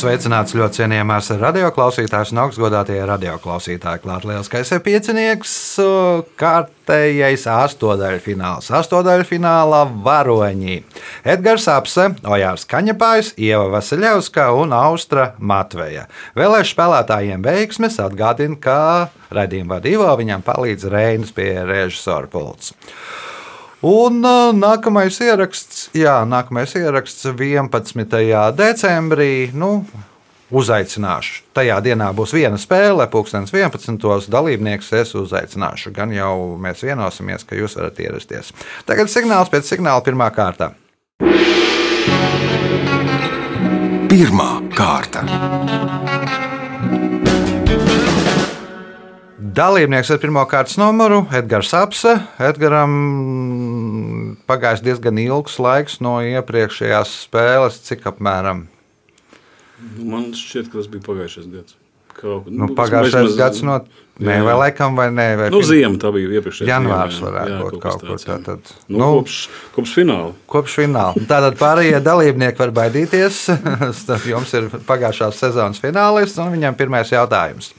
Sveicināts ļoti cienījamās radioklausītājas un augstgadātie radioklausītāji. Klāt lielskais ir piecinieks, kārtējais astotdaļfināls. Astotdaļfinālā varoņi - Edgars Apse, Ojārs Kaņepājs, Ieva Vasiljevska un Austra Matveja. Vēlēšu spēlētājiem veiksmes atgādina, ka raidījuma vadībā viņam palīdz Reinas pie režisora pults. Un uh, nākamais ieraksts, jā, nākamais ieraksts 11. decembrī. Nu, Uzaicināšu. Tajā dienā būs viena spēle, pulkstenis 11. dalībnieks. Es uzaicināšu. Gan jau mēs vienosimies, ka jūs varat ierasties. Tagad signāls pēc signāla pirmā kārta. Pirmā kārta. Dalībnieks ar pirmā kārtas numuru - Edgars Apse. Edgaram pagājis diezgan ilgs laiks no iepriekšējās spēles, cik apmēram. Nu, Man šķiet, ka tas bija pagājušais gads. Kaut, Nu, pagājušais gads no. Nē, vai laikam, vai nē, vai Nu, ziema tā bija iepriekšējā. janvārs jā. varētu Jā, būt kaut kur tāds, jā. Nu, Nu, kopš, kopš fināla. kopš fināla. Tātad pārējie dalībnieki var baidīties. Jums ir pagājušās sezonas finālists un viņam pirmais jautājums.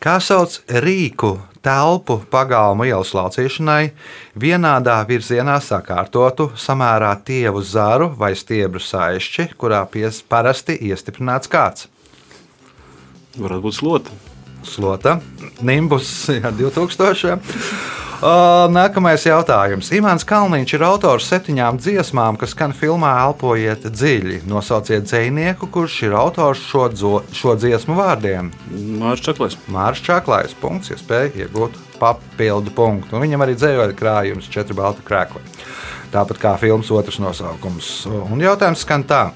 Kā sauc rīku telpu pagalmu ielas laucīšanai, vienādā virzienā sakārtotu samērā tievu zaru vai stiebru saišķi, kurā pies parasti iestiprināts kāds? Varētu būt slota. Slota, Nimbus jā, 2000. O, Nākamais jautājums. Imants Kalniņš ir autors septiņām dziesmām, kas skan filmā Elpojiet dziļi. Nosauciet dzinieku, kurš ir autors šo, dzo, šo dziesmu vārdiem. Mārcis Čaklais. Mārcis Čaklais. Punkts, iespēja iegūt papildu punktu. Un viņam arī dzējoja krājums, četri balti krēkli. Tāpat kā filmas otrs nosaukums. Un jautājums skan tā.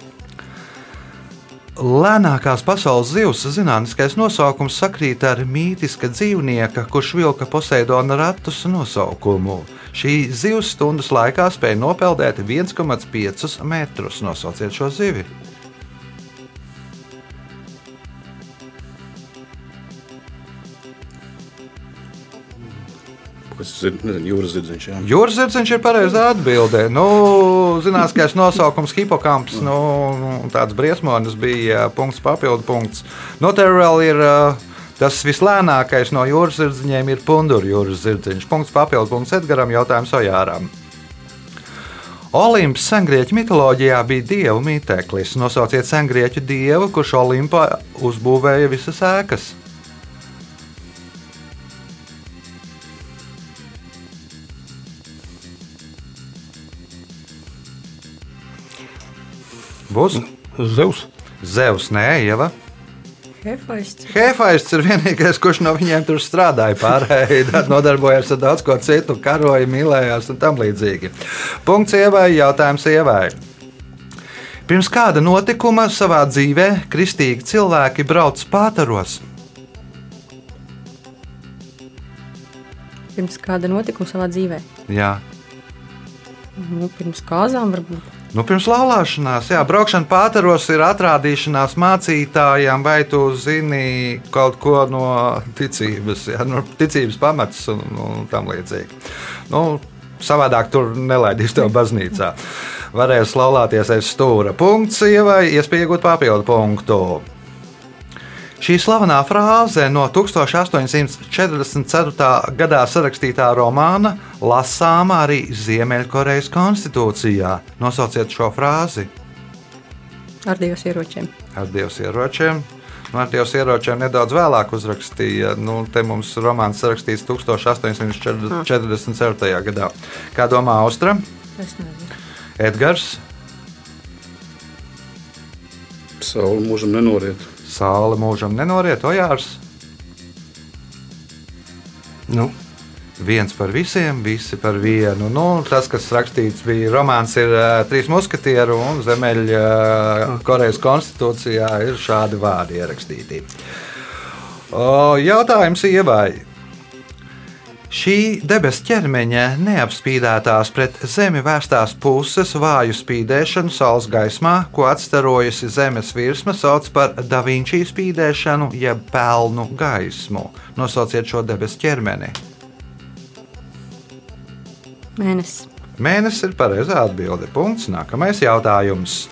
Lēnākās pasaules zivs zinātniskais nosaukums sakrīt ar mītiska dzīvnieka, kurš vilka Poseidona ratus nosaukumu. Šī zivs stundas laikā spēja nopeldēt 1,5 metrus. Nosauciet šo zivi. Kas tas ir? Nezinu, jūras zirdziņš. Jā. Jūras zirdziņš ir pareizā atbildē. Nu, zinātniskais nosaukums hipokamps, nu, tāds briesmonis bija punkts, papildu punkts. Nu, te vēl ir tas vislēnākais no jūras zirdziņiem, ir punduru jūras zirdziņš. Punkts, papildu punkts Edgaram, jautājums Ojāram. Olimps sengrieķu mitoloģijā bija dievu mīteklis. Nosauciet sengrieķu dievu, kurš Olimpā uzbūvēja visas ēkas. Būs Zeus. Zeus, nē, Ieva. Hefaists. Hefaists ir vienīgais, kurš no viņiem tur strādāja. Pārējie nodarbojās ar daudz ko citu, karoja, mīlējās un tam līdzīgi. Punkts ievai, jautājums ievai. Pirms kāda notikuma savā dzīvē kristīgi cilvēki brauc pātaros? Pirms kāda notikuma savā dzīvē. Jā. Nu, pirms kāzām varbūt. Nu, pirms laulāšanās, jā, braukšana pātaros ir atrādīšanās mācītājām, vai tu zini kaut ko no ticības, jā, no ticības pamatus un, un tam līdzīgi. Nu, savādāk tur nelaidīs tev baznīcā. Varēs laulāties aiz stūra. Punkts, ievai, iespēja iegūt papildu punktu. Šī slavenā frāze no 1844. gadā sarakstītā romāna lasāma arī Ziemeļkorejas konstitūcijā. Nosauciet šo frāzi Ar diviem ieročiem. ar Dievs ieročiem. Nu, ar Dievs ieročiem nedaudz vēlāk uzrakstīja. Nu, te mums romāns rakstīts 1844. gadā. Kā domā Austra? Es nezinu. Edgars, Saula mūžam nenoriet. Saule mūžam nenoriet, Ojārs. Nu, Viens par visiem, visi par vienu. Nu, tas, kas rakstīts, bija romāns, ir uh, trīs muskatieru un Ziemeļkorejas konstitūcijā ir šādi vārdi ierakstīti. O, jautājums ievai. Šī debesu ķermeņa neapspīdētās pret zemi vērstās puses vāju spīdēšanu saules gaismā, ko atstarojusi zemes virsma, sauc par davinčī spīdēšanu, jeb pelnu gaismu. Nosauciet šo debesu ķermeni. Mēnesis. Mēnesis ir pareizā atbilde. Punkts. Nākamais jautājums.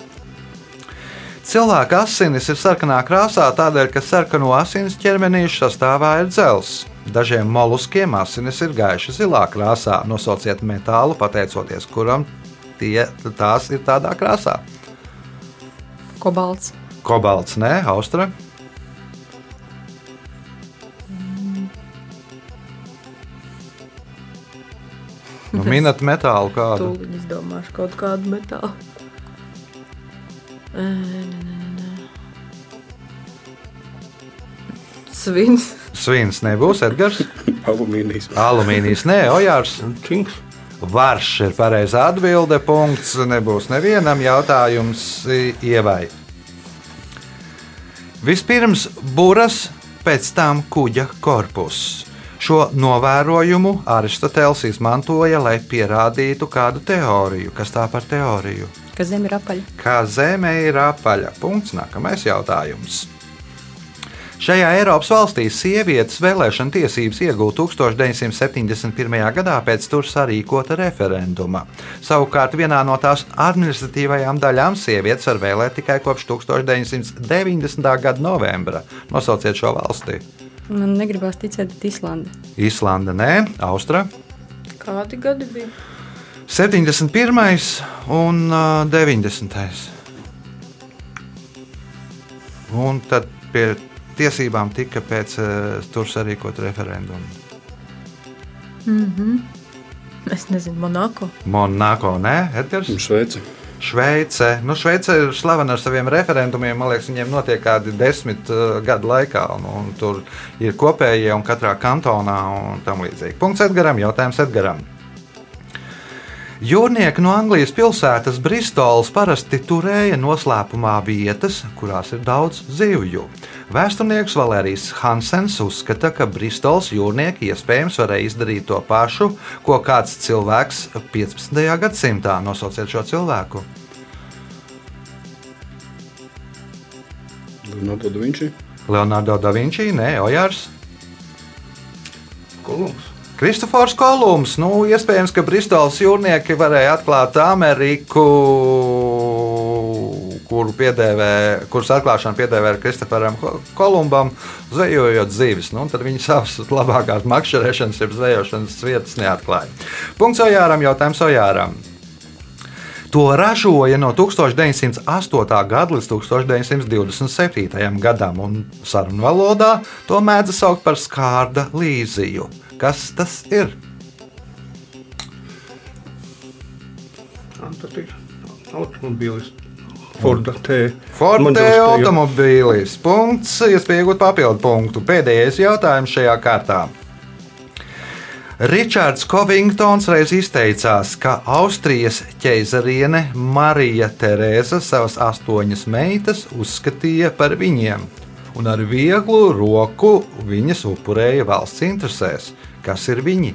Cilvēka asinis ir sarkanā krāsā tādēļ, ka sarkano asins ķermenīšu sastāvā ir dzelzs. Dažiem moluskiem asinis ir gaiša zilā krāsā. Nosauciet metālu, pateicoties kuram tie, tās ir tādā krāsā. Kobalts. Kobalts, nē, austra. Nu, minat metālu kādu. Tūlīt izdomāšu kaut kādu metālu. Nē, nē, nē, Svins. Svins nebūs, Edgars. Alumīnijas. Alumīnijas, nē, ojārs. Činks. Varš ir pareizā atbilde. Punkts. Nebūs nevienam jautājums ievai. Vispirms buras, pēc tam kuģa korpus. Šo novērojumu Aristoteles izmantoja, lai pierādītu kādu teoriju. Kas tā par teoriju? Ka zeme ir apaļa. Kā Zeme ir apaļa. Punkts. Nākamais jautājums. Šajā Eiropas valstī sievietes vēlēšana tiesības ieguva 1971. gadā pēc tur sarīkota referenduma. Savukārt vienā no tās administratīvajām daļām sievietes var vēlēt tikai kopš 1990. gada novembra. Nosauciet šo valsti. Man negribās ticēt, bet Islanda. Īslanda, nē, Austra. Kādi gadi bija? 71. un uh, 90. Un tad pie tiesībām tika pēc uh, tur sarīkot referendumu. Es nezinu, Monako. Monako, nē, Edgars. Šveice. Šveice. Nu, Šveice ir slavena ar saviem referendumiem. Man liekas, viņiem notiek kādi desmit uh, gadu laikā. Un, un tur ir kopējie un katrā kantonā un tam līdzīgi. Punkts Edgaram. Jautājums Edgaram. Jūrnieki no Anglijas pilsētas Bristolas parasti turēja noslēpumā vietas, kurās ir daudz zivju. Vēsturnieks Valērijas Hansens uzskata, ka Bristolas jūrnieki iespējams varēja izdarīt to pašu, ko kāds cilvēks 15. gadsimtā nosauciet šo cilvēku. Leonardo da Vinci. Leonardo da Vinci, Nē, Ojārs. Kolumbs. Kristofors Kolumbs. Nu, iespējams, ka Bristolas jūrnieki varēja atklāt Ameriku, kuru piedēvē, kuras atklāšanu piedēvēja Kristoforam Kolumbam, zvejojot zivis. Nu, tad viņi savas labākās makšķerēšanas, jeb zvejošanas vietas neatklāja. Punkts Ojāram, jautājums Ojāram. To ražoja no 1908. gada līdz 1927. gadam, un sarunu valodā to mēdz saukt par skārda līziju. Kas tas ir? Tas ir automobīlis. Forda T. Forte automobīlis. Punkts, iespēja iegūt papildu punktu. Pēdējais jautājums šajā kārtā. Ričards Covingtons reiz izteicās, ka Austrijas ķeizariene Marija Terēza savas astoņas meitas uzskatīja par viņiem, un ar vieglu roku viņas upurēja valsts interesēs. Kas ir viņi?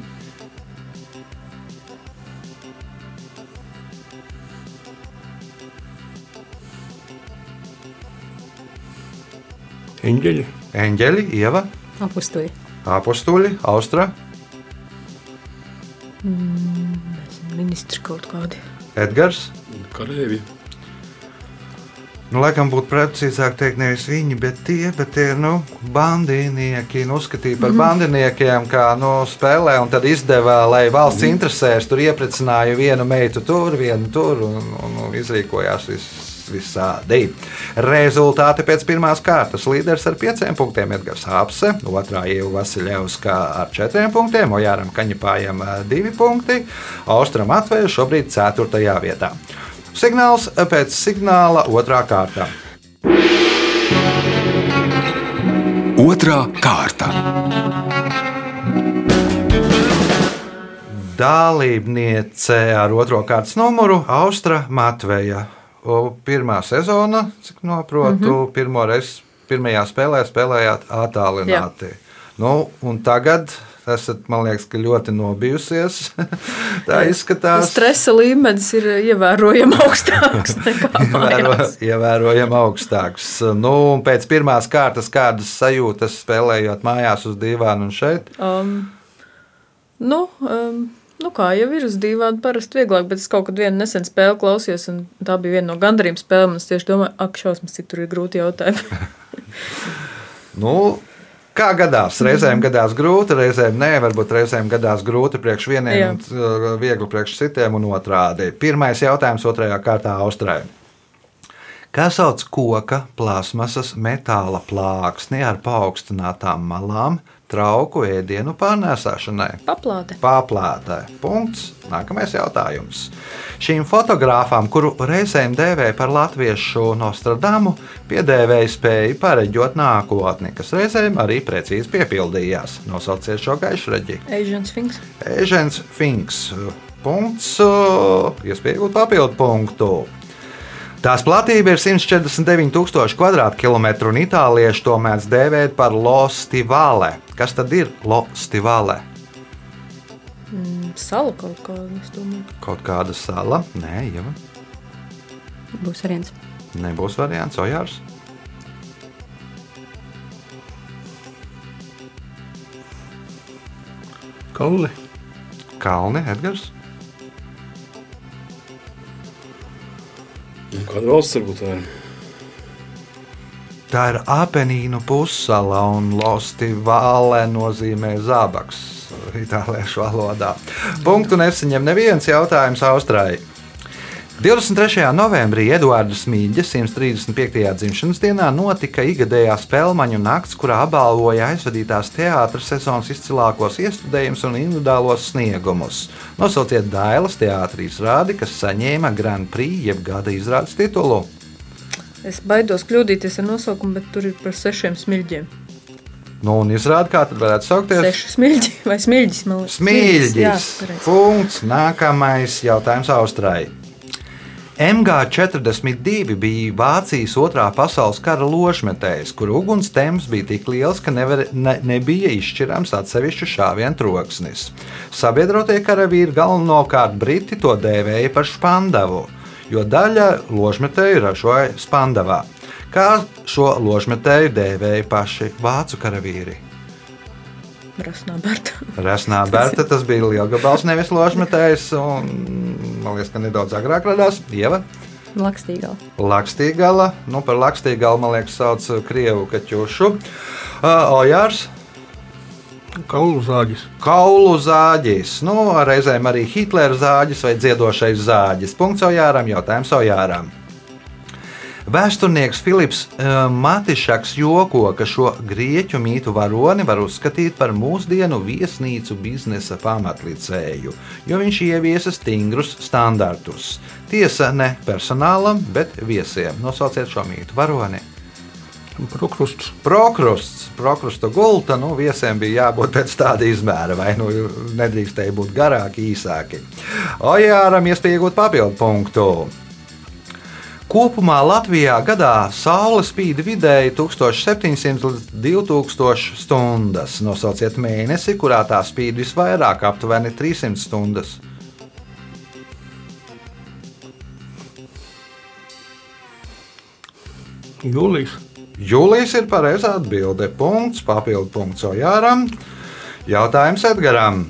Eņģeļi. Eņģeļi, Ieva, Apustuļi. Apostuļi, Austra, Ministri kaut kādi. Edgars. Karēvi. Nu, laikam būtu precīzāk teikt, nevis viņi, bet tie, bet tie nu, bandinieki. Nu, uzskatīja par bandiniekiem, kā nu, spēlē, un tad izdevā, lai valsts interesēs. Tur ieprecināja vienu meitu tur, vienu tur, un, un, un izrīkojās vis, visādi. Rezultāti pēc pirmās kārtas līderis ar pieciem punktiem Edgars Hapse, otrā Ieva Vasiljevska ar četriem punktiem, Ojāram Kaņepājam ā, divi punkti, Austram Atvēju šobrīd ceturtajā vietā. Signāls pēc signāla otrā kārta. Otra kārta. Dalībniece ar otro kārtas numuru Austra Matveja. O, Pirmā sezona, cik noprotu, mm -hmm. pirmo reizi pirmajā spēlē spēlējāt attālināti. Nu, un tagad esat, man liekas, ka ļoti nobijusies. Tā izskatās. Stresa līmenis ir ievērojami augstāks nekā Ievēro, ievērojami augstāks. Nu, pēc pirmās kārtas, kādas sajūtas spēlējot mājās uz dīvāna un šeit? Um, nu, um, nu, kā jau ir uz dīvāna, parasti vieglāk, bet es kaut kad vienu nesen spēli klausījos, un tā bija viena no gandarījuma spēlēm. Es tieši domāju, ak, šausmas, cik tur ir grūti jautājumi. Nu, kā gadās? Reizēm gadās grūti, reizēm nē, varbūt reizēm gadās grūti priekš vieniem, Jā. un uh, viegli priekš citiem un otrādi. Pirmais jautājums otrajā kārtā Austrai. Kā sauc koka, plasmasas, metāla plāksni ar paaugstinātām malām, trauku ēdienu pārnēsāšanai? Paplāte. Paplātē. Punkts. Nākamais jautājums. Šīm fotogrāfām, kuru reizēm dēvēja par latviešu Nostradamu, piedēvēja spēju pareģot nākotni, kas reizēm arī precīzi piepildījās. Nosauciet šo gaišreģi. Asian Sphinx. Ežens Finks. Punkts. Iespēja iegūt papildu punktu. Tās platība ir 149,000 km2, un itālieši to mēdz dēvēt par Lostivāle. Kas tad ir Lostivāle? Sala kaut kāda. Kaut kāda sala? Nē, jau Būs variants. nebūs variants. Ojārs. Kalni. Kalni, Edgars. Kāda valsts varbūt tā ir? Tā ir Apenīnu pussala un Lostivāle nozīmē zābaks itāliešu valodā. Punktu nesaņem neviens jautājums Austrālijai. 23. novembrī Eduardas Mīļa 135. dzimšanas dienā notika ikgadējā spēļu nakts, kurā apbalvoja aizvadītās teātras sezonas izcilākos iestudējumus un individuālos sniegumus. Nosauciet Dailas teātrī izrādi, kas saņēma Grand Prix jeb gada izrādes titulu. Es baidos kļūdīties ar nosaukumu, bet tur ir par sešiem smilģiem. Nu, un izrādi, kā tad varētu saukties? Seši smilģi vai smilģis? liekas. Jā, Smilģis. pareizi. Punkts. Nākamais jautājums Austrālijai. MG42 bija Vācijas otrā pasaules kara ložmetējs, kur uguns temps bija tik liels, ka nevar, ne, nebija izšķirams atsevišķu šāvienu troksnis. Sabiedrotie karavīri galvenokārt briti to dēvēja par spandavu, jo daļa ložmetēju ražoja spandavā. Kā šo ložmetēju dēvēja paši vācu karavīri? Rasnā Berta. Resnā Berta, tas bija liels gabals, nevis ložmetējs. un, Man liekas, ka nedaudz agrāk radās Ieva. Lakstīgā. Lakstīgala, nu par Lakstīgalu, man liekas, sauc Krievu kaķušu. Uh, Ojārs, Kaulu zāģis. kaulu zāģis, nu, reizēm arī Hitlera zāģis vai dziedošais zāģis. Punkts Ojāram, jautājums Ojāram. Vēsturnieks Filips uh, Matišaks joko, ka šo grieķu mītu varoni var uzskatīt par mūsdienu viesnīcu biznesa pamatlicēju, jo viņš ieviesa stingrus standartus. Tiesa ne personālam, bet viesiem. Nosauciet šo mītu varoni. Prokrusts. Prokrusts, prokrusta gulta, nu, viesiem bija jābūt pēc tāda izmēra, vai nu nedrīkstēja būt garāki, īsāki. Ojāram iespēja iegūt papildu punktu. Kopumā Latvijā gadā saule spīd vidēji 1700 līdz 2000 stundas. Nosauciet mēnesi, kurā tā spīd visvairāk, aptuveni 300 stundas. Jūlijas. Jūlijas ir pareizā atbilde. Punkts, papildu punkts Ojāram. Jautājums Edgaram.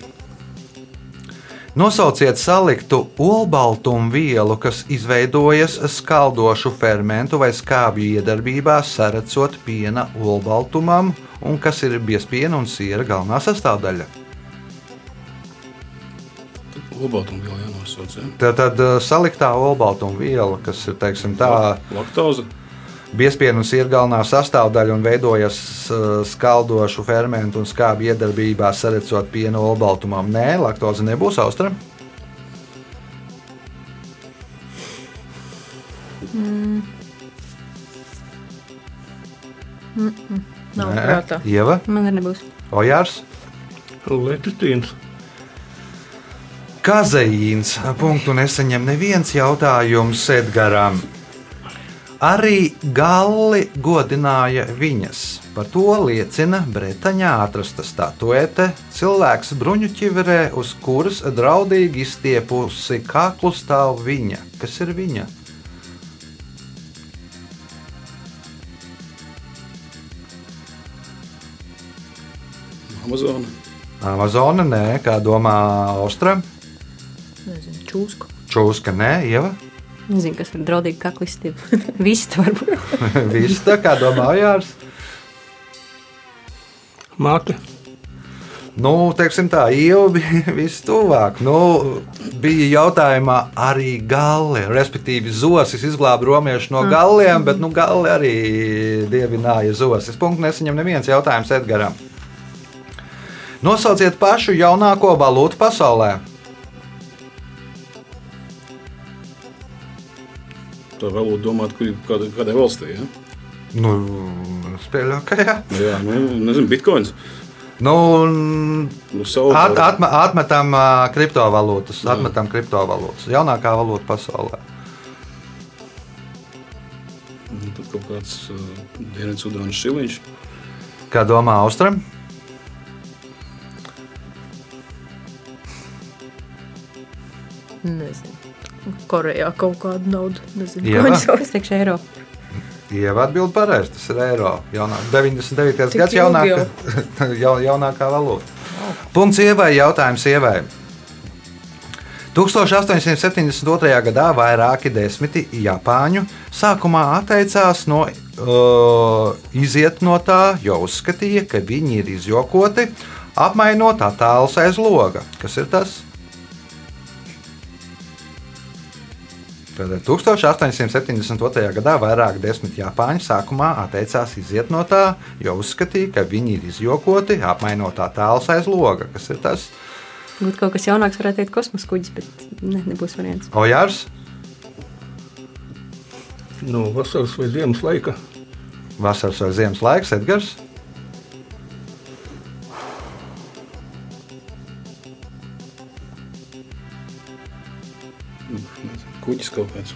Nosauciet saliktu olbaltumu vielu, kas izveidojas skaldošu fermentu vai skābju iedarbībā, saracot piena olbaltumam, un kas ir biespiena un siera galvenā sastāvdaļa. Olbaltumu vēl jānosauc. Ja? Tad, tad eh, saliktā olbaltuma viela, kas ir teiksim, tā, Laktoze. Biespienu ir galvenā sastāvdaļa un veidojas uh, skaldošu fermentu un skābju iedarbībā, sarecot piena olbaltumam. Nē, laktoze nebūs austra. Nav Nē. prātā. Ieva, Man arī nebūs. Ojārs, Lecitīns. Kazeīns. Punktu nesaņem neviens jautājums Edgaram. Arī galli godināja viņas. Par to liecina Bretaņā atrasta statuete, cilvēks bruņu ķiverē, uz kuras draudīgi izstiepusi kaklu stāv viņa. Kas ir viņa? Amazona. Amazona, nē, kā domā Austra. Nezinu, čūsku. Čūska, nē, Ieva. Nezinu, kas ir draudīgi kaklisti. Viss varbūt. Viss tā kā domā Jārs. Māte. Nu, teiksim tā, Ieva bija vistuvāk. Nu, bija jautājumā arī galli, respektīvi zosis izglāba romiešu no galliem, bet nu, galli arī dievināja zosis. Punkts nesaņem neviens jautājums Edgaram. Nosauciet pašu jaunāko valūtu pasaulē. Tā valūta domāt, kur ir kāda, kādai valstī. Ja? Nu, pieļauju, ka jā. Jā, nu, nezinu, bitkoins. Nu, Nu, at, atme, atmetam ā, kriptovalūtas. Atmetam kriptovalūtas. Jaunākā valūta pasaulē. Nu, Tad kaut kāds uh, Dienvidzudānas šiliņš. Kā domā Austram? Nezinu. Korejā kaut kādu naudu. Nezinu, Jā. ko viņi sauc. Es teikšu eiro. Ieva atbild pareizi, tas ir eiro. Jaunā, 99. Tik gads ilgi jaunākā, jau, jaunākā valūta. Punkts ievai, jautājums ievai. 1872. gadā vairāki desmiti Japāņu sākumā atteicās no uh, iziet no tā, jo uzskatīja, ka viņi ir izjokoti, apmainot attēlus aiz loga. Kas ir tas? Tātad 1872. gadā vairāk desmit Japāņu sākumā atteicās iziet no tā, jo uzskatīja, ka viņi ir izjokoti, apmainot attēlus aiz loga. Kas ir tas? Būtu kaut kas jaunāks, varētu teikt kosmosa kuģis, bet ne, nebūs variants. Ojārs, No vasaras vai ziemas laika. vasaras vai ziemas laiks, Edgars. Kuģis kaut kāds.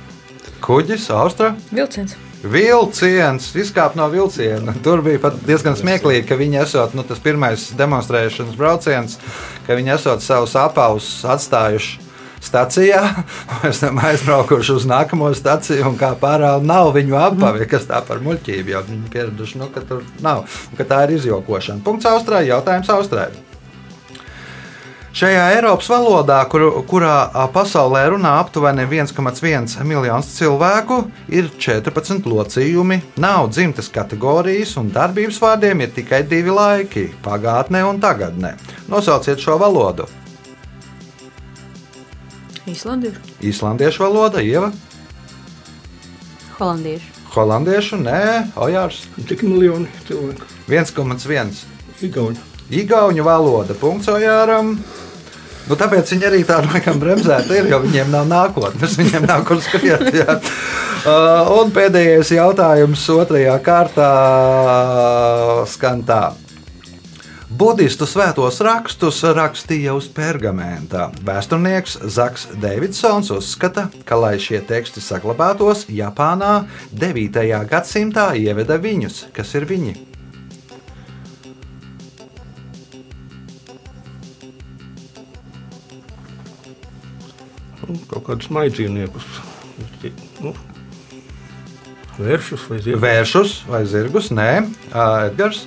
Kuģis, Austra. Vilciens. Vilciens, izkāpa no vilciena. Tur bija pat diezgan smieklīgi, ka viņi esot nu, tas pirmais demonstrēšanas brauciens, ka viņi esot savus apavus atstājuši stacijā, pēc tam aizbraukuši uz nākamo staciju un kā pārāk nav viņu apavi, kas tā par muļķību jau viņi pieraduši, nu, ka tur nav, un ka tā ir izjokošana. Punkts Austrālijai, jautājums Austrālijai. Šajā Eiropas valodā, kur, kurā pasaulē runā aptuveni 1,1 miljonus cilvēku, ir 14 locījumi, nav dzimtas kategorijas un darbības vārdiem ir tikai divi laiki - pagātnē un tagadnē. Nosauciet šo valodu. Īslandiešu. Īslandiešu valoda, Ieva, Holandieši. holandiešu, nē, Ojārs Cik miljoni cilvēku? 1,1. Igauni. Igauņu valoda, punkts Ojāram. Nu, tāpēc viņi arī tādu laikam bremzēti ir, jo viņiem nav nākotnes, viņiem nav kur skriet. jā. Uh, un pēdējais jautājums otrajā kārtā skan tā. Budistu svētos rakstus rakstīja uz pergamenta. Vēsturnieks Zaks Davidsons uzskata, ka, lai šie teksti saglabātos, Japānā 9. gadsimtā ieveda viņus, kas ir viņi. Kaut kādus maidzīvniekus. Nu, vēršus vai ziemas. Vēršus vai zirgus? Nē, Edgars.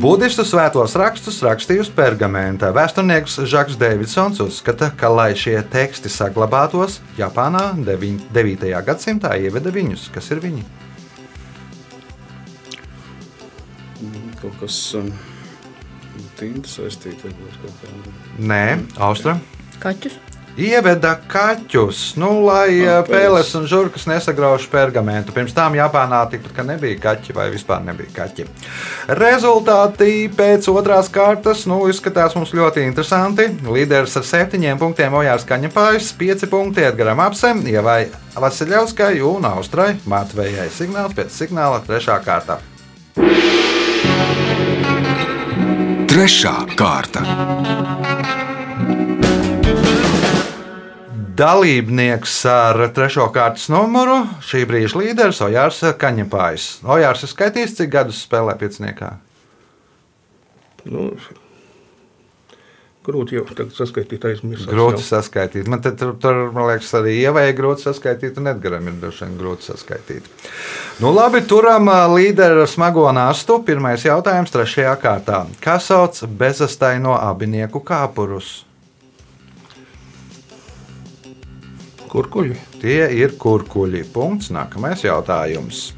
Budistu svētos rakstus rakstīja uz pergamenta. Vēsturnieks Žaks Davidsons uzskata, ka, lai šie teksti saglabātos, Japānā 9. gadsimtā ieveda viņus. Kas ir viņi? Kaut kas um, tinta saistīta varbūt kaut kāda. Nē, Austra. Kaķus. Ieveda kaķus, nu, lai Ah, ah, pēles pēles. un žurkas nesagrauž pergamentu. Pirms tam Japānā tikpat kā nebija kaķi vai vispār nebija kaķi. Rezultāti pēc otrās kārtas nu, izskatās mums ļoti interesanti. Līderis ar septiņiem punktiem Ojārs Kaņepājs, pieci punkti Edgaram Apsem, Ievai Vasiljevskai un Austrai Matvejai. Signāls pēc signāla trešā kārta. Trešā kārta. Dalībnieks ar trešo kārtas numuru - šī brīža līderis Ojārs Kaņepājs. Ojārs ir skaitījis, cik gadus spēlē pieciniekā? Nu, grūti jau saskaitīt aizmirst. Grūti saskaitīt. Man te, tur, tur, man liekas, arī ir grūti saskaitīt, un Edgars ir droši vien grūti saskaitīt. Nu, labi, turam līderu smago nastu. Pirmais jautājums, trešajā kārtā. Kā sauc bezastaino abinieku kāpurus? Kurkuļi? Tie ir kurkuļi. Punkts. Nākamais jautājums.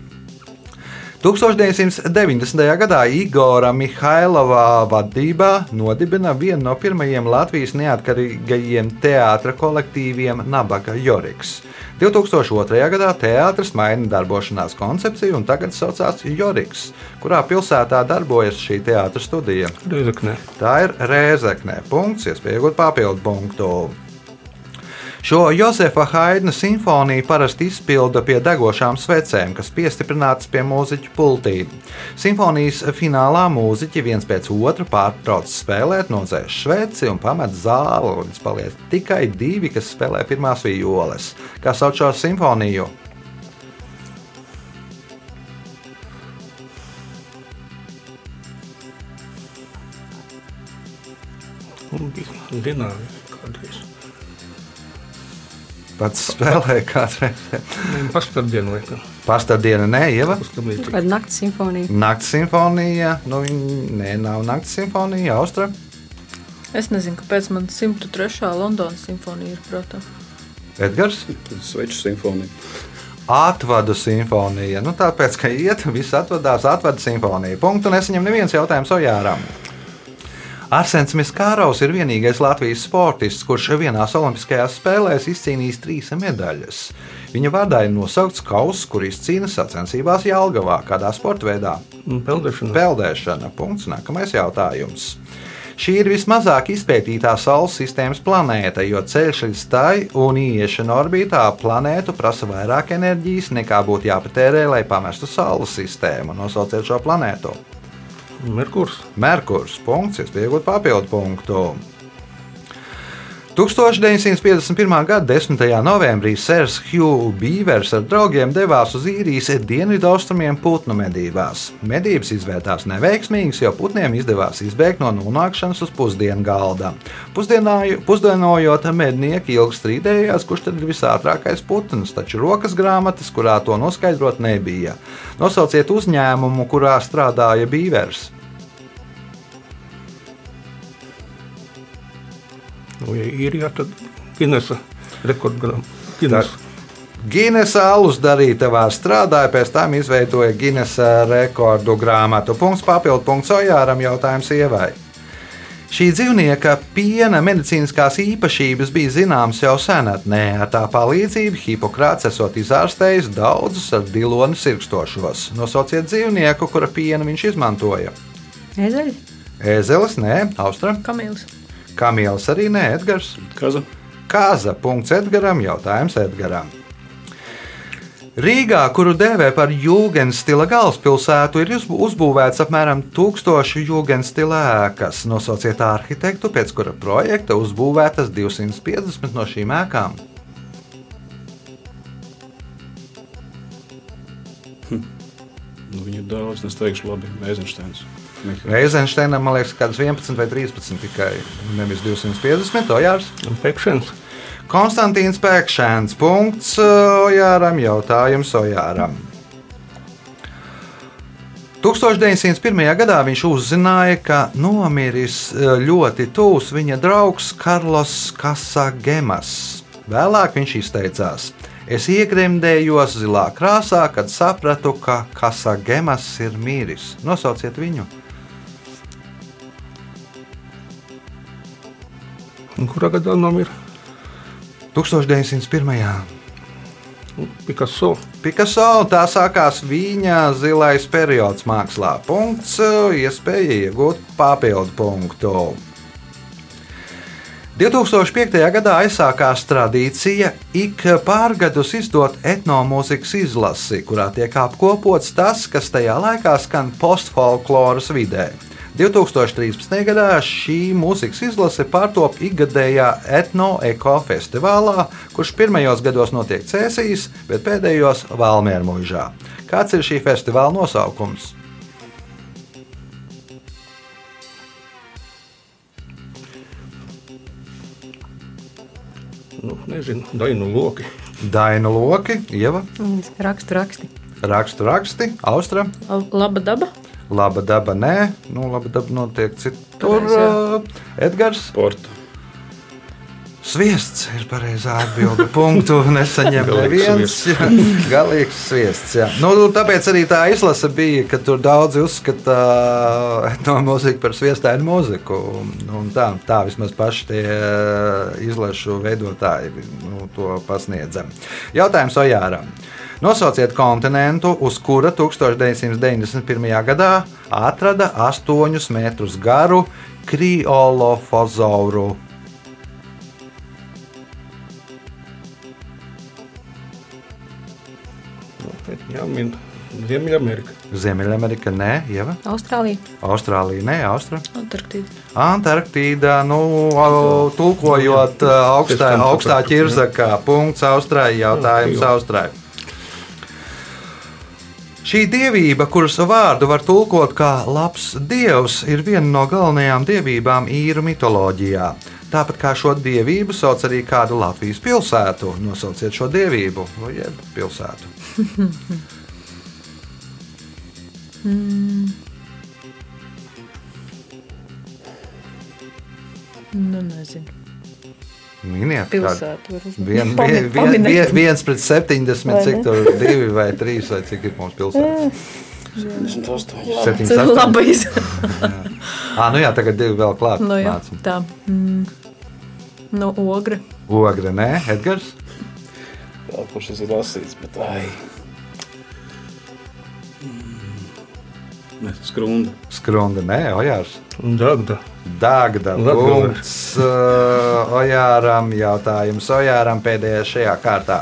1990. gadā Igora Mihailovā vadībā nodibina vienu no pirmajiem Latvijas neatkarīgajiem teātra kolektīviem Nabaga Joriks. 2002. gadā teātris maina darbošanās koncepciju un tagad saucās Joriks, kurā pilsētā darbojas šī teātra studija. Reizeknē. Tā ir Rēzekne. Punkts, iespēja iegūt papildu punktu. Šo Josefa Haidna simfoniju parasti izpilda pie degošām svecēm, kas piestiprinātas pie mūziķu pultīm. Simfonijas finālā mūziķi viens pēc otra pārtrauc spēlēt, nodzēš sveci un pamet zāli, līdz paliek tikai divi, kas spēlē pirmās violes. Kā sauc šo simfoniju? Zināmi kādreiz. Pats spēlēja kādreiz. Pastardienu vai kā. Pastāvdiena nē, Ieva. Kāda nakts simfonija. Nakts simfonija, nu, nē, nav nakts simfonija, Austra. Es nezinu, kāpēc man 103. Londonas simfonija ir prātā. Edgars. Sveču simfonija. Atvadu simfonija. Nu, tāpēc, ka iet, viss atvadās, atvada simfonija. Punktu nesaņem neviens jautājums Ojāram. Arsens Miskārovs ir vienīgais Latvijas sportists, kurš vienās Olimpiskajās spēlēs izcīnījis trīs medaļas. Viņa vārdā ir nosaukts kauss, kur izcīna sacensībās Jālgavā, kādā sporta veidā Un Peldēšana. Peldēšana. Punkts. Nākamais jautājums. Šī ir vismazāk izpētītā Saules sistēmas planēta, jo ceļš līdz tai un ieiešana orbītā planētu prasa vairāk enerģijas nekā būtu jāpatērē, lai pamestu Saules sistēmu. Nosauciet šo planētu. Merkurs. Merkurs. Punkts. Es pieaugu papildu punktu. 1951. gada 10. novembrī Sērs Hugh Beavers ar draugiem devās uz īrijas dienvidaustrumiem putnu medībās. Medības izvērtās neveiksmīgas, jo putniem izdevās izbēgt no nonākšanas uz pusdienu galda. Pusdienojot, mednieki ilgi strīdējās, kurš tad ir visātrākais putns, taču rokas grāmatas, kurā to noskaidrot, nebija. Nosauciet uzņēmumu, kurā strādāja Beavers. Nu, ja īrijā, tad Ginesa rekordgrāmata. Ginesa. Ginesa alus darītavā strādāja, pēc tam izveidoja Ginesa rekordu grāmatu. Punkts papildu punkts Ojāram jautājums ievai. Šī dzīvnieka piena medicīniskās īpašības bija zināmas jau senatnē. Ar tā palīdzību Hipokrāts esot izārstējis daudzus ar diloni sirkstošos. Nosauciet dzīvnieku, kura pienu viņš izmantoja. Ezeļi. Ēzelis, nē, Austra, Kamīls. Kamielis arī nē, Edgars. Kaza. Kāza. Punkts Edgaram. Jautājums Edgaram. Rīgā, kuru dēvē par jūgenstila galvaspilsētu, ir uzbū- uzbūvēts apmēram 1000 jūgenstila ēkas. Nosauciet arhitektu, pēc kura projekta uzbūvētas 250 no šīm ēkām. Nu, viņu ir daudz, es teikšu, labi, Eizensteins. Reizensteinam, man liekas, kādas 11 vai 13 tikai, nevis 250. Ojārs. Un Pekšens. Konstantīns Pēkšēns. Punkts Ojāram. Jautājums Ojāram. 1901. gadā viņš uzzināja, ka nomiris eh, ļoti tūs viņa draugs Karlos Kasagemas. Vēlāk viņš izteicās: Es iegremdējos zilā krāsā, kad sapratu, ka Kasagemas ir miris. Nosauciet viņu! Un kurā gadā nomira 1901. Picasso? Picasso, tā sākās viņa zilais periods mākslā. Punkts, iespēja iegūt papildu punktu. 2005. gadā aizsākās tradīcija ik pārgadus izdot etnomūzikas izlasi, kurā tiek apkopots tas, kas tajā laikā skan postfolkloras vidē. 2013. gadā šī mūzikas izlase pārtop ikgadējā etno-eko festivālā, kurš pirmajos gados notiek Cēsīs, bet pēdējos Valmieru mūžā. Kāds ir šī festivāla nosaukums? Nu, nezinu, dainu loki. Daina Loki, Ieva, Rakstu raksti. rakstu raksti, Austra. Laba daba. Laba daba, nē, nu, laba daba notiek citur. Uh, Edgars. Porta. Sviests ir pareizā atbilde. Punktu nesaņem neviens. Galīgs sviests. Jā. Nu, tāpēc arī tā izlase bija, ka tur daudzi uzskata no mūziku par sviestainu mūziku. Un tā, tā vismaz paši tie izlašu veidotāji nu, to pasniedza. Jautājums Ojāram. Nosauciet kontinentu, uz kura 1991. gadā atrada 8 metrus garu kriolofozauru. Jāmin Ziemeļamerika. Ziemeļamerika, nē, Ieva. Austrālija. Austrālija, nē, Austra. Antarktīda. Antarktīda, nu, tulkojot ā, augstā, augstā ķirzakā, punkts Austrālijai, jautājums. Austrālijai. Šī dievība, kuras vārdu var tulkot kā labs dievs, ir viena no galvenajām dievībām īru mitoloģijā. Tāpat kā šo dievību sauc arī kādu Latvijas pilsētu. Nosauciet šo dievību, vai jeb pilsētu. Nu, nezinu. Miniet. Pilsētu. Vien, vien, vien, vien, viens pret 70, Vai cik ne? tur ir divi vai trīs, vai cik ir mums pilsētas? 78. 78. Labi iz- Ah, nu jā, tagad divi vēl klāt. Nu, jā, nāca. tā. Mm. Nu, ogra. Ogre, nē, Edgars. Jā, kurš tas ir lasīts, bet ai. Nē, skrunda. Skrunda, nē, Ojārs. Dagda. Latgalē. punkts uh, Ojāram, jautājums Ojāram pēdējais šajā kārtā.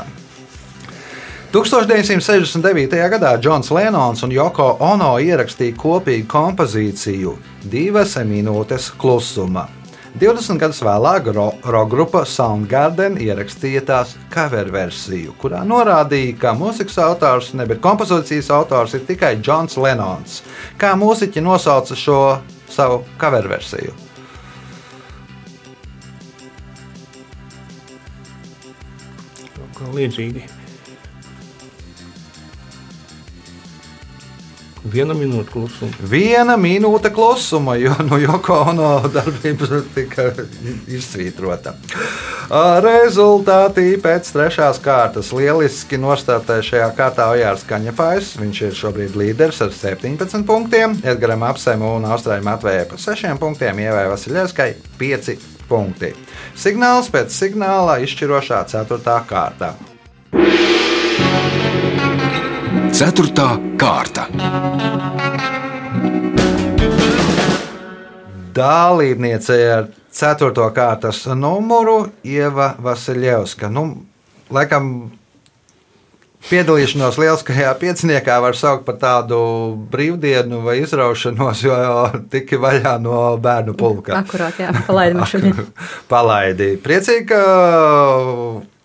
1969. gadā Džons Lenons un Joko Ono ierakstīja kopīgu kompozīciju Divas minūtes klusuma. 20 gadus vēlāk roka grupa Soundgarden ierakstīja tās cover versiju, kurā norādīja, ka mūzikas autors, ne bet kompozīcijas autors ir tikai Džons Lenons. Kā mūziķi nosauca šo savu cover versiju? Līdzīgi. Viena minūte klusuma. Viena minūte klusuma, jo no Joko Ono darbība tika izsvītrota. Rezultāti pēc trešās kārtas lieliski nostartē šajā kārtā Ojārs Kaņepājs. Viņš ir šobrīd līderis ar 17 punktiem, Edgaram Apsemu un Austrāļam atvēja pa 6 punktiem, Ievai Vasiljevskai 5 punkti. Signāls pēc signāla izšķirošā 4. kārtā. Ceturtā kārta. Dalībniece ar 4. kārtas numuru Ieva Vasiljevska. Nu, laikam, piedalīšanos lieliskajā pieciniekā var saukt par tādu brīvdienu vai izraušanos, jo tika vaļā no bērnu pulka. Akurāt, jā, palaidām šodien. Palaidi. Priecīgi, ka,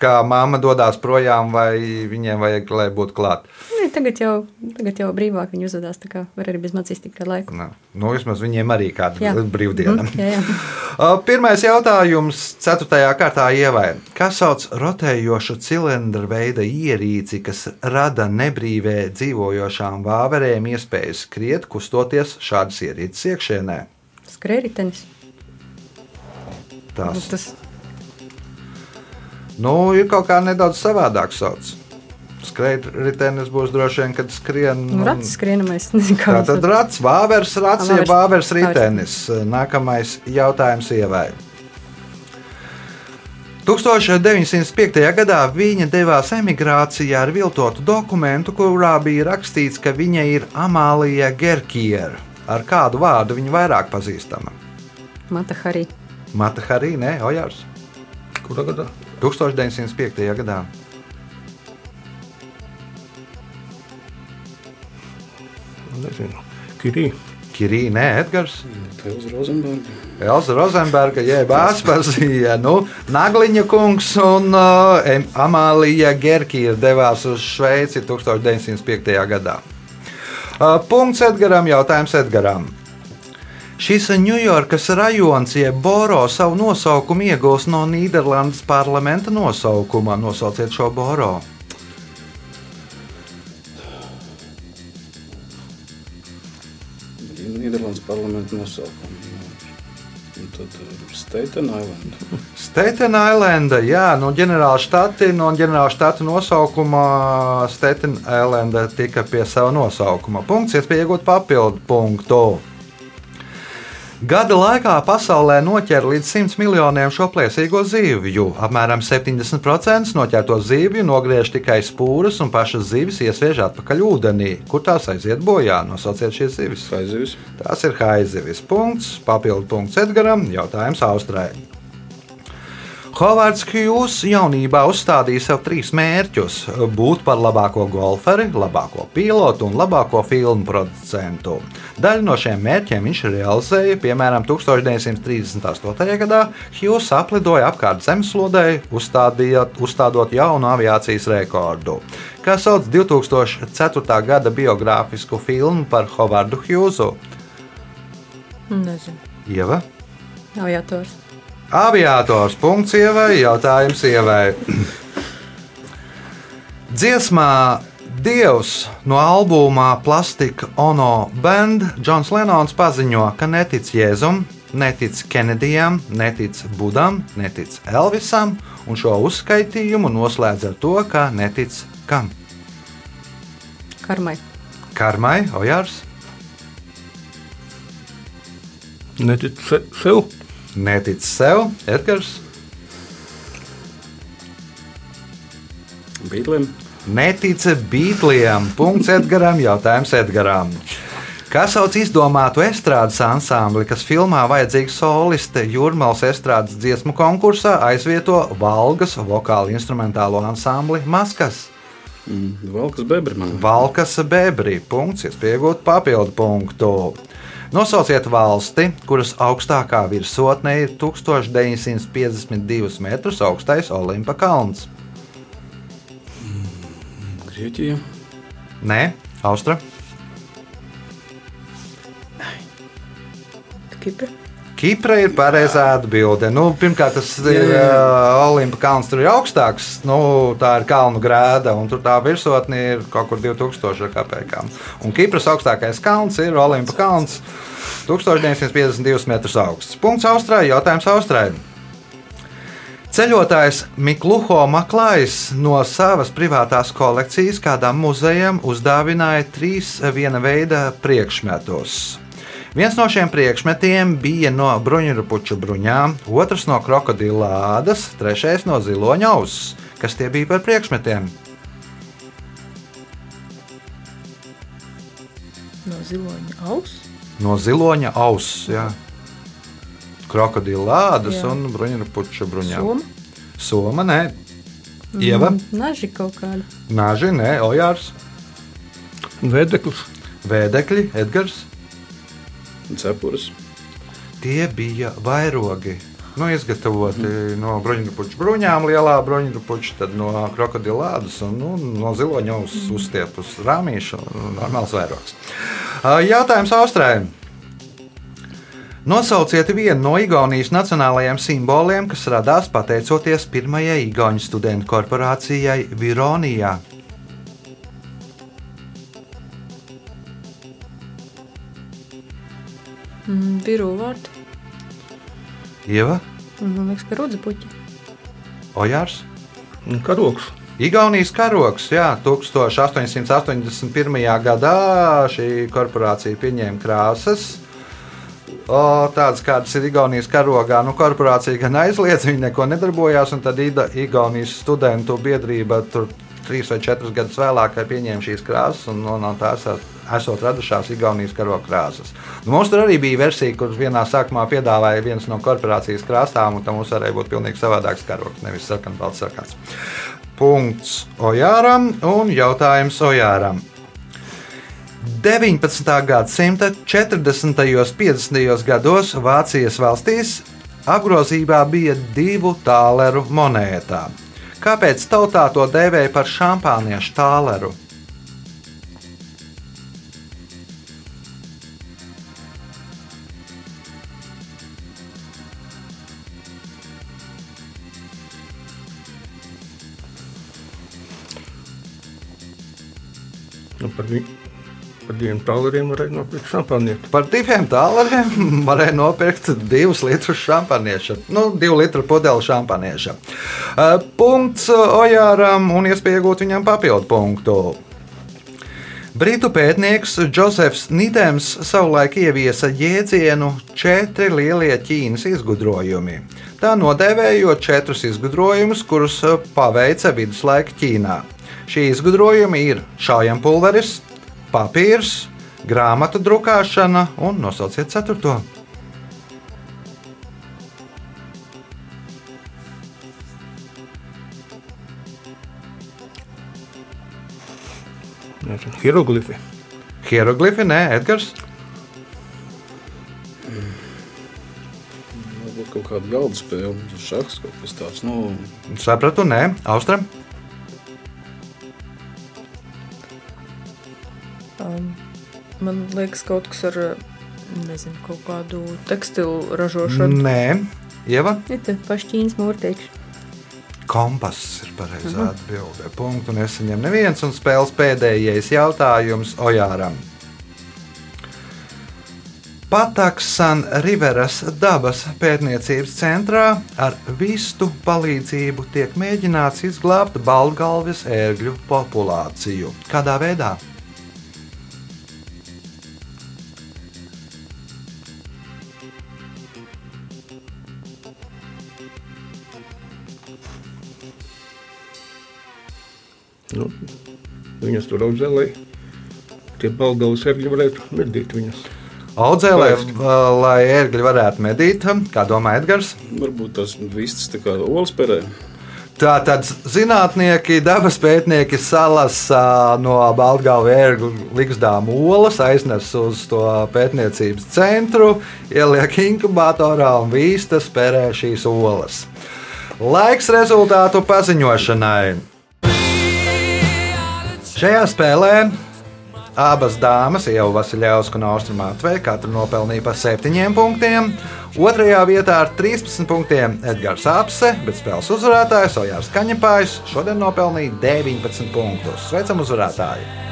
ka mamma dodas projām, vai viņiem vajag, lai būtu klāt. Nē, Tagad jau, tagad jau brīvāk viņi uzvedās, tā kā var arī bez mācīs tikt kādu laiku. Nu, nu, vismaz viņiem arī kāda brīvdiena. Mm, jā, jā. Uh, Pirmais jautājums, 4. kārtā ievai. Kas sauc rotējošu cilindru veida ierīci, kas rada nebrīvē dzīvojošām vāverēm iespēju skriet, kustoties šādas ierīces iekšienē? Skrējritenis. Tas Tas nu, ir kaut kā nedaudz savādāk sauc. Skrejritenis būs droši vien, kad skrien. nu, rats skrienamais. Kā Tā tad rats, vāvers, rats, ja Vāveres- vāvers ritenis. Nākamais jautājums ievai. 1905. gadā viņa devās emigrācijā ar viltotu dokumentu, kurā bija rakstīts, ka viņa ir Amālija Gerkiera. Ar kādu vārdu viņa vairāk pazīstama? Mata Harī. Mata Harī, nē, Ojārs. Kurā gadā? 1905. gadā. Nezinu. Kirī. Kirīna, Edgars. Pils Rozenberga. Elza Rozenberga, jeb Aspazija, nu, Nagliņa kungs un uh, Amālija Gerkīra devās uz Šveici 1905. gadā. Uh, punkts Edgaram, jautājums Edgaram. Šis Ņujorkas rajons, jeb Boro, savu nosaukumu iegūst no Nīderlandes parlamenta nosaukuma. Nosauciet šo Boro. Nīderlandes parlamenta tad uh, Staten Island. Staten Islanda, jā, no ģenerāla štata, no ģenerāla štata nosaukuma Staten Islanda tika pie sava nosaukuma. Punkts, iespēja iegūt papildu punktu. Gada laikā pasaulē noķer līdz 100 miljoniem šo plēsīgo zivju. Apmēram 70% noķerto zivju nogriež tikai spūras, un pašas zivis iesviež atpakaļ ūdenī, kur tās aiziet bojā. Nosauciet šīs zivis. Haizivis. Tās ir haizivis. Punkts, papildu punkts Edgaram, jautājums Austrai. Hovards Hughes jaunībā uzstādīja sev trīs mērķus - būt par labāko golferi, labāko pilotu un labāko filmu producentu. Daļu no šiem mērķiem viņš realizēja, piemēram, 1938. gadā Hughes aplidoja apkārt zemeslodei, uzstādot jaunu aviācijas rekordu. Kā sauc 2004. gada biogrāfisku filmu par Hovardu Hughesu? Nezinu. Ieva? Aviators. Aviators punkts ievai, jautājums ievai. Dziesmā Dievs no albuma Plastika Ono Band Džons Lenons paziņo, ka netic Jēzum, netic Kenedijam, netic Budam, netic Elvisam, un šo uzskaitījumu noslēdz ar to, ka netic kam? Karmai. Karmai, Ojārs, Netic se, sev. Netic sev, Edgars. Bītliem. Netica Beatliem. Punkts Edgaram, jautājums Edgaram. Kā sauc izdomātu estrādes ansambli, kas filmā vajadzīga soliste Jurmālas estrādes dziesmu konkursā aizvieto Valgas vokālu instrumentālo ansambli Maskas? Mm, Valkas bebri man. Valkas bebri. Punkts, iespējot papildu punktu. Nosauciet valsti, kuras augstākā virsotne ir 1952 metrus augstais Olimpa kalns. Grieķija. Nē, Austra. Kipra. Kipra ir pareizā atbilde. Nu, pirmkārt, tas ir uh, Olimpa kalns, tur ir augstāks. Nu, tā ir kalnu grēda, un tur tā virsotne ir kaut kur 2000 kpk. Un Kipras augstākais kalns ir Olimpa kalns, 1952 metrus augsts. Punkts Austrālijai, jautājums Austrālijai. Ceļotājs Mikluho Maklājs no savas privātās kolekcijas kādam muzejam uzdāvināja trīs viena veida priekšmetus. Viens no šiem priekšmetiem bija no bruņurupuču bruņām, otrs no krokodila ādas, trešais no ziloņa auss. Kas tie bija par priekšmetiem? No ziloņa auss. No ziloņa auss, jā. krokodila ādas Jā. un bruņurupuču bruņām. Soma. Soma, nē, Ieva, Naži kaut kāda. Nāži, nē, Ojārs, Vēdeklis. Vēdekļi, Edgars. Cepures. Tie bija vairogi. Nu, izgatavoti no bruņurupuču bruņām, lielā bruņurupuča, tad no krokodilādas un nu, no ziloņa uz, uzstiepus rāmīšu. Normāls vairogs. Jautājums Austrējai. Nosauciet vienu no Igaunijas nacionālajiem simboliem, kas radās pateicoties pirmajai Igaunijas studentu korporācijai Vironijā. Mm, Biru vārdi. Ieva, Man liekas, ka rudze puķi. Ojārs. un Karoks. Igaunijas karoks, jā, 1881. gadā šī korporācija pieņēma krāsas. O, tādas kādas ir Igaunijas karogā, nu, korporācija gan aizliedz, viņa neko nedarbojās, un tad Ida- Igaunijas studentu biedrība tur trīs vai četrus gadus vēlāk pieņēma šīs krāsas, un no, no tās ar- esot radušās Igaunijas karoga krāsas. Nu, mums tur arī bija versija, kur vienā sākumā piedāvāja viens no korporācijas krāsām, un tam mums varēja būt pilnīgi savādāks karogs, nevis sarkans, balts sarkans. Punkts Ojāram un jautājums Ojāram. 19. gadsimta 40. un 50. gados Vācijas valstīs apgrozībā bija divu tāleru monētā. Kāpēc tautā to dēvēja par šampāniešu tāleru? Par, vi, par diviem tālriem varēja nopirkt šampānietu. Par diviem tāleriem varēja nopirkt divus litrus šampanieša. Nu, divu litru pudeli šampanieša. Uh, Punkts Ojāram un iespēja iegūt viņam papildu punktu. Britu pētnieks Džozefs Nīdēms savulaik ieviesa jēdzienu četri lielie Ķīnas izgudrojumi. Tā nodēvējot četrus izgudrojumus, kurus paveica viduslaika Ķīnā. Šie izgudrojumi ir šaujampulveris, papīrs, grāmatu drukāšana un nosauciet ceturto. Hieroglifi. Hieroglifi, nē, Edgars. Varbūt kaut kāda galda spēle, šachs kaut kas tāds. Nu, Sapratu, nē, Austram. Um, man liekas, kaut kas ar nezinu, kaut kādu tekstilu ražošanu. Nē, Ieva. Paši Ķīnas mūrteikši. Kompass ir pareizā atbildē. Punktu nesaņem neviens un spēles pēdējais jautājums Ojāram. Pataksan Riveras dabas pētniecības centrā ar vistu palīdzību tiek mēģināts izglābt baltgalvis ērgļu populāciju. Kādā veidā? Viņas tur audzē, lai tie balgāli sērgi varētu medīt viņas. Audzē, lai, ērgļi varētu medīt, kā domā Edgars. varbūt tas vistas tā kā olas perē. Tātad zinātnieki, dabas pētnieki salasa no Baltgāla ērgu likstām olas, aiznes uz to pētniecības centru, ieliek inkubatorā un vīstas perē šīs olas. Laiks rezultātu paziņošanai. Šajā spēlē abas dāmas, Ieva Vasiljauska un Austrumā Tvei, katra nopelnīja pa 7 punktiem. Otrajā vietā ar 13 punktiem Edgars Apse, bet spēles uzvarētājs Ojārs Kaņepājs šodien nopelnīja 19 punktus. Sveicam uzvarētāju!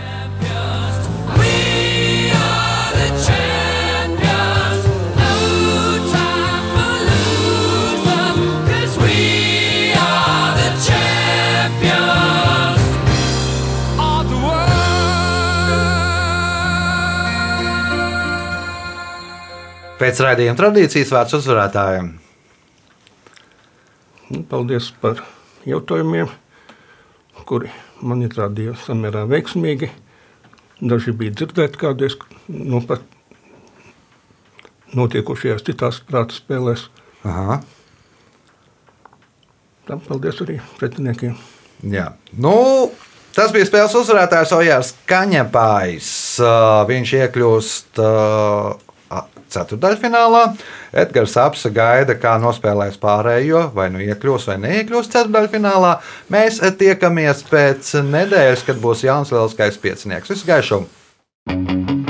Pēc raidījuma tradīcijas vārds uzvarētājiem. Nu, paldies par jautājumiem, kuri man izrādījās samērā veiksmīgi. Daži bija dzirdēti kādreiz no pat notiekušajās citās prāta spēlēs. Aha. Tam paldies arī pretiniekiem. Jā. Nu, tas bija spēles uzvarētājs Ojārs Kaņepājs. Viņš iekļūst ceturdaļfinālā. Edgars Apsa gaida, kā nospēlēs pārējo, vai nu iekļūs vai neiekļūs ceturdaļfinālā. Mēs tiekamies pēc nedēļas, kad būs jauns lielskais piecinieks. Visu gaišumu!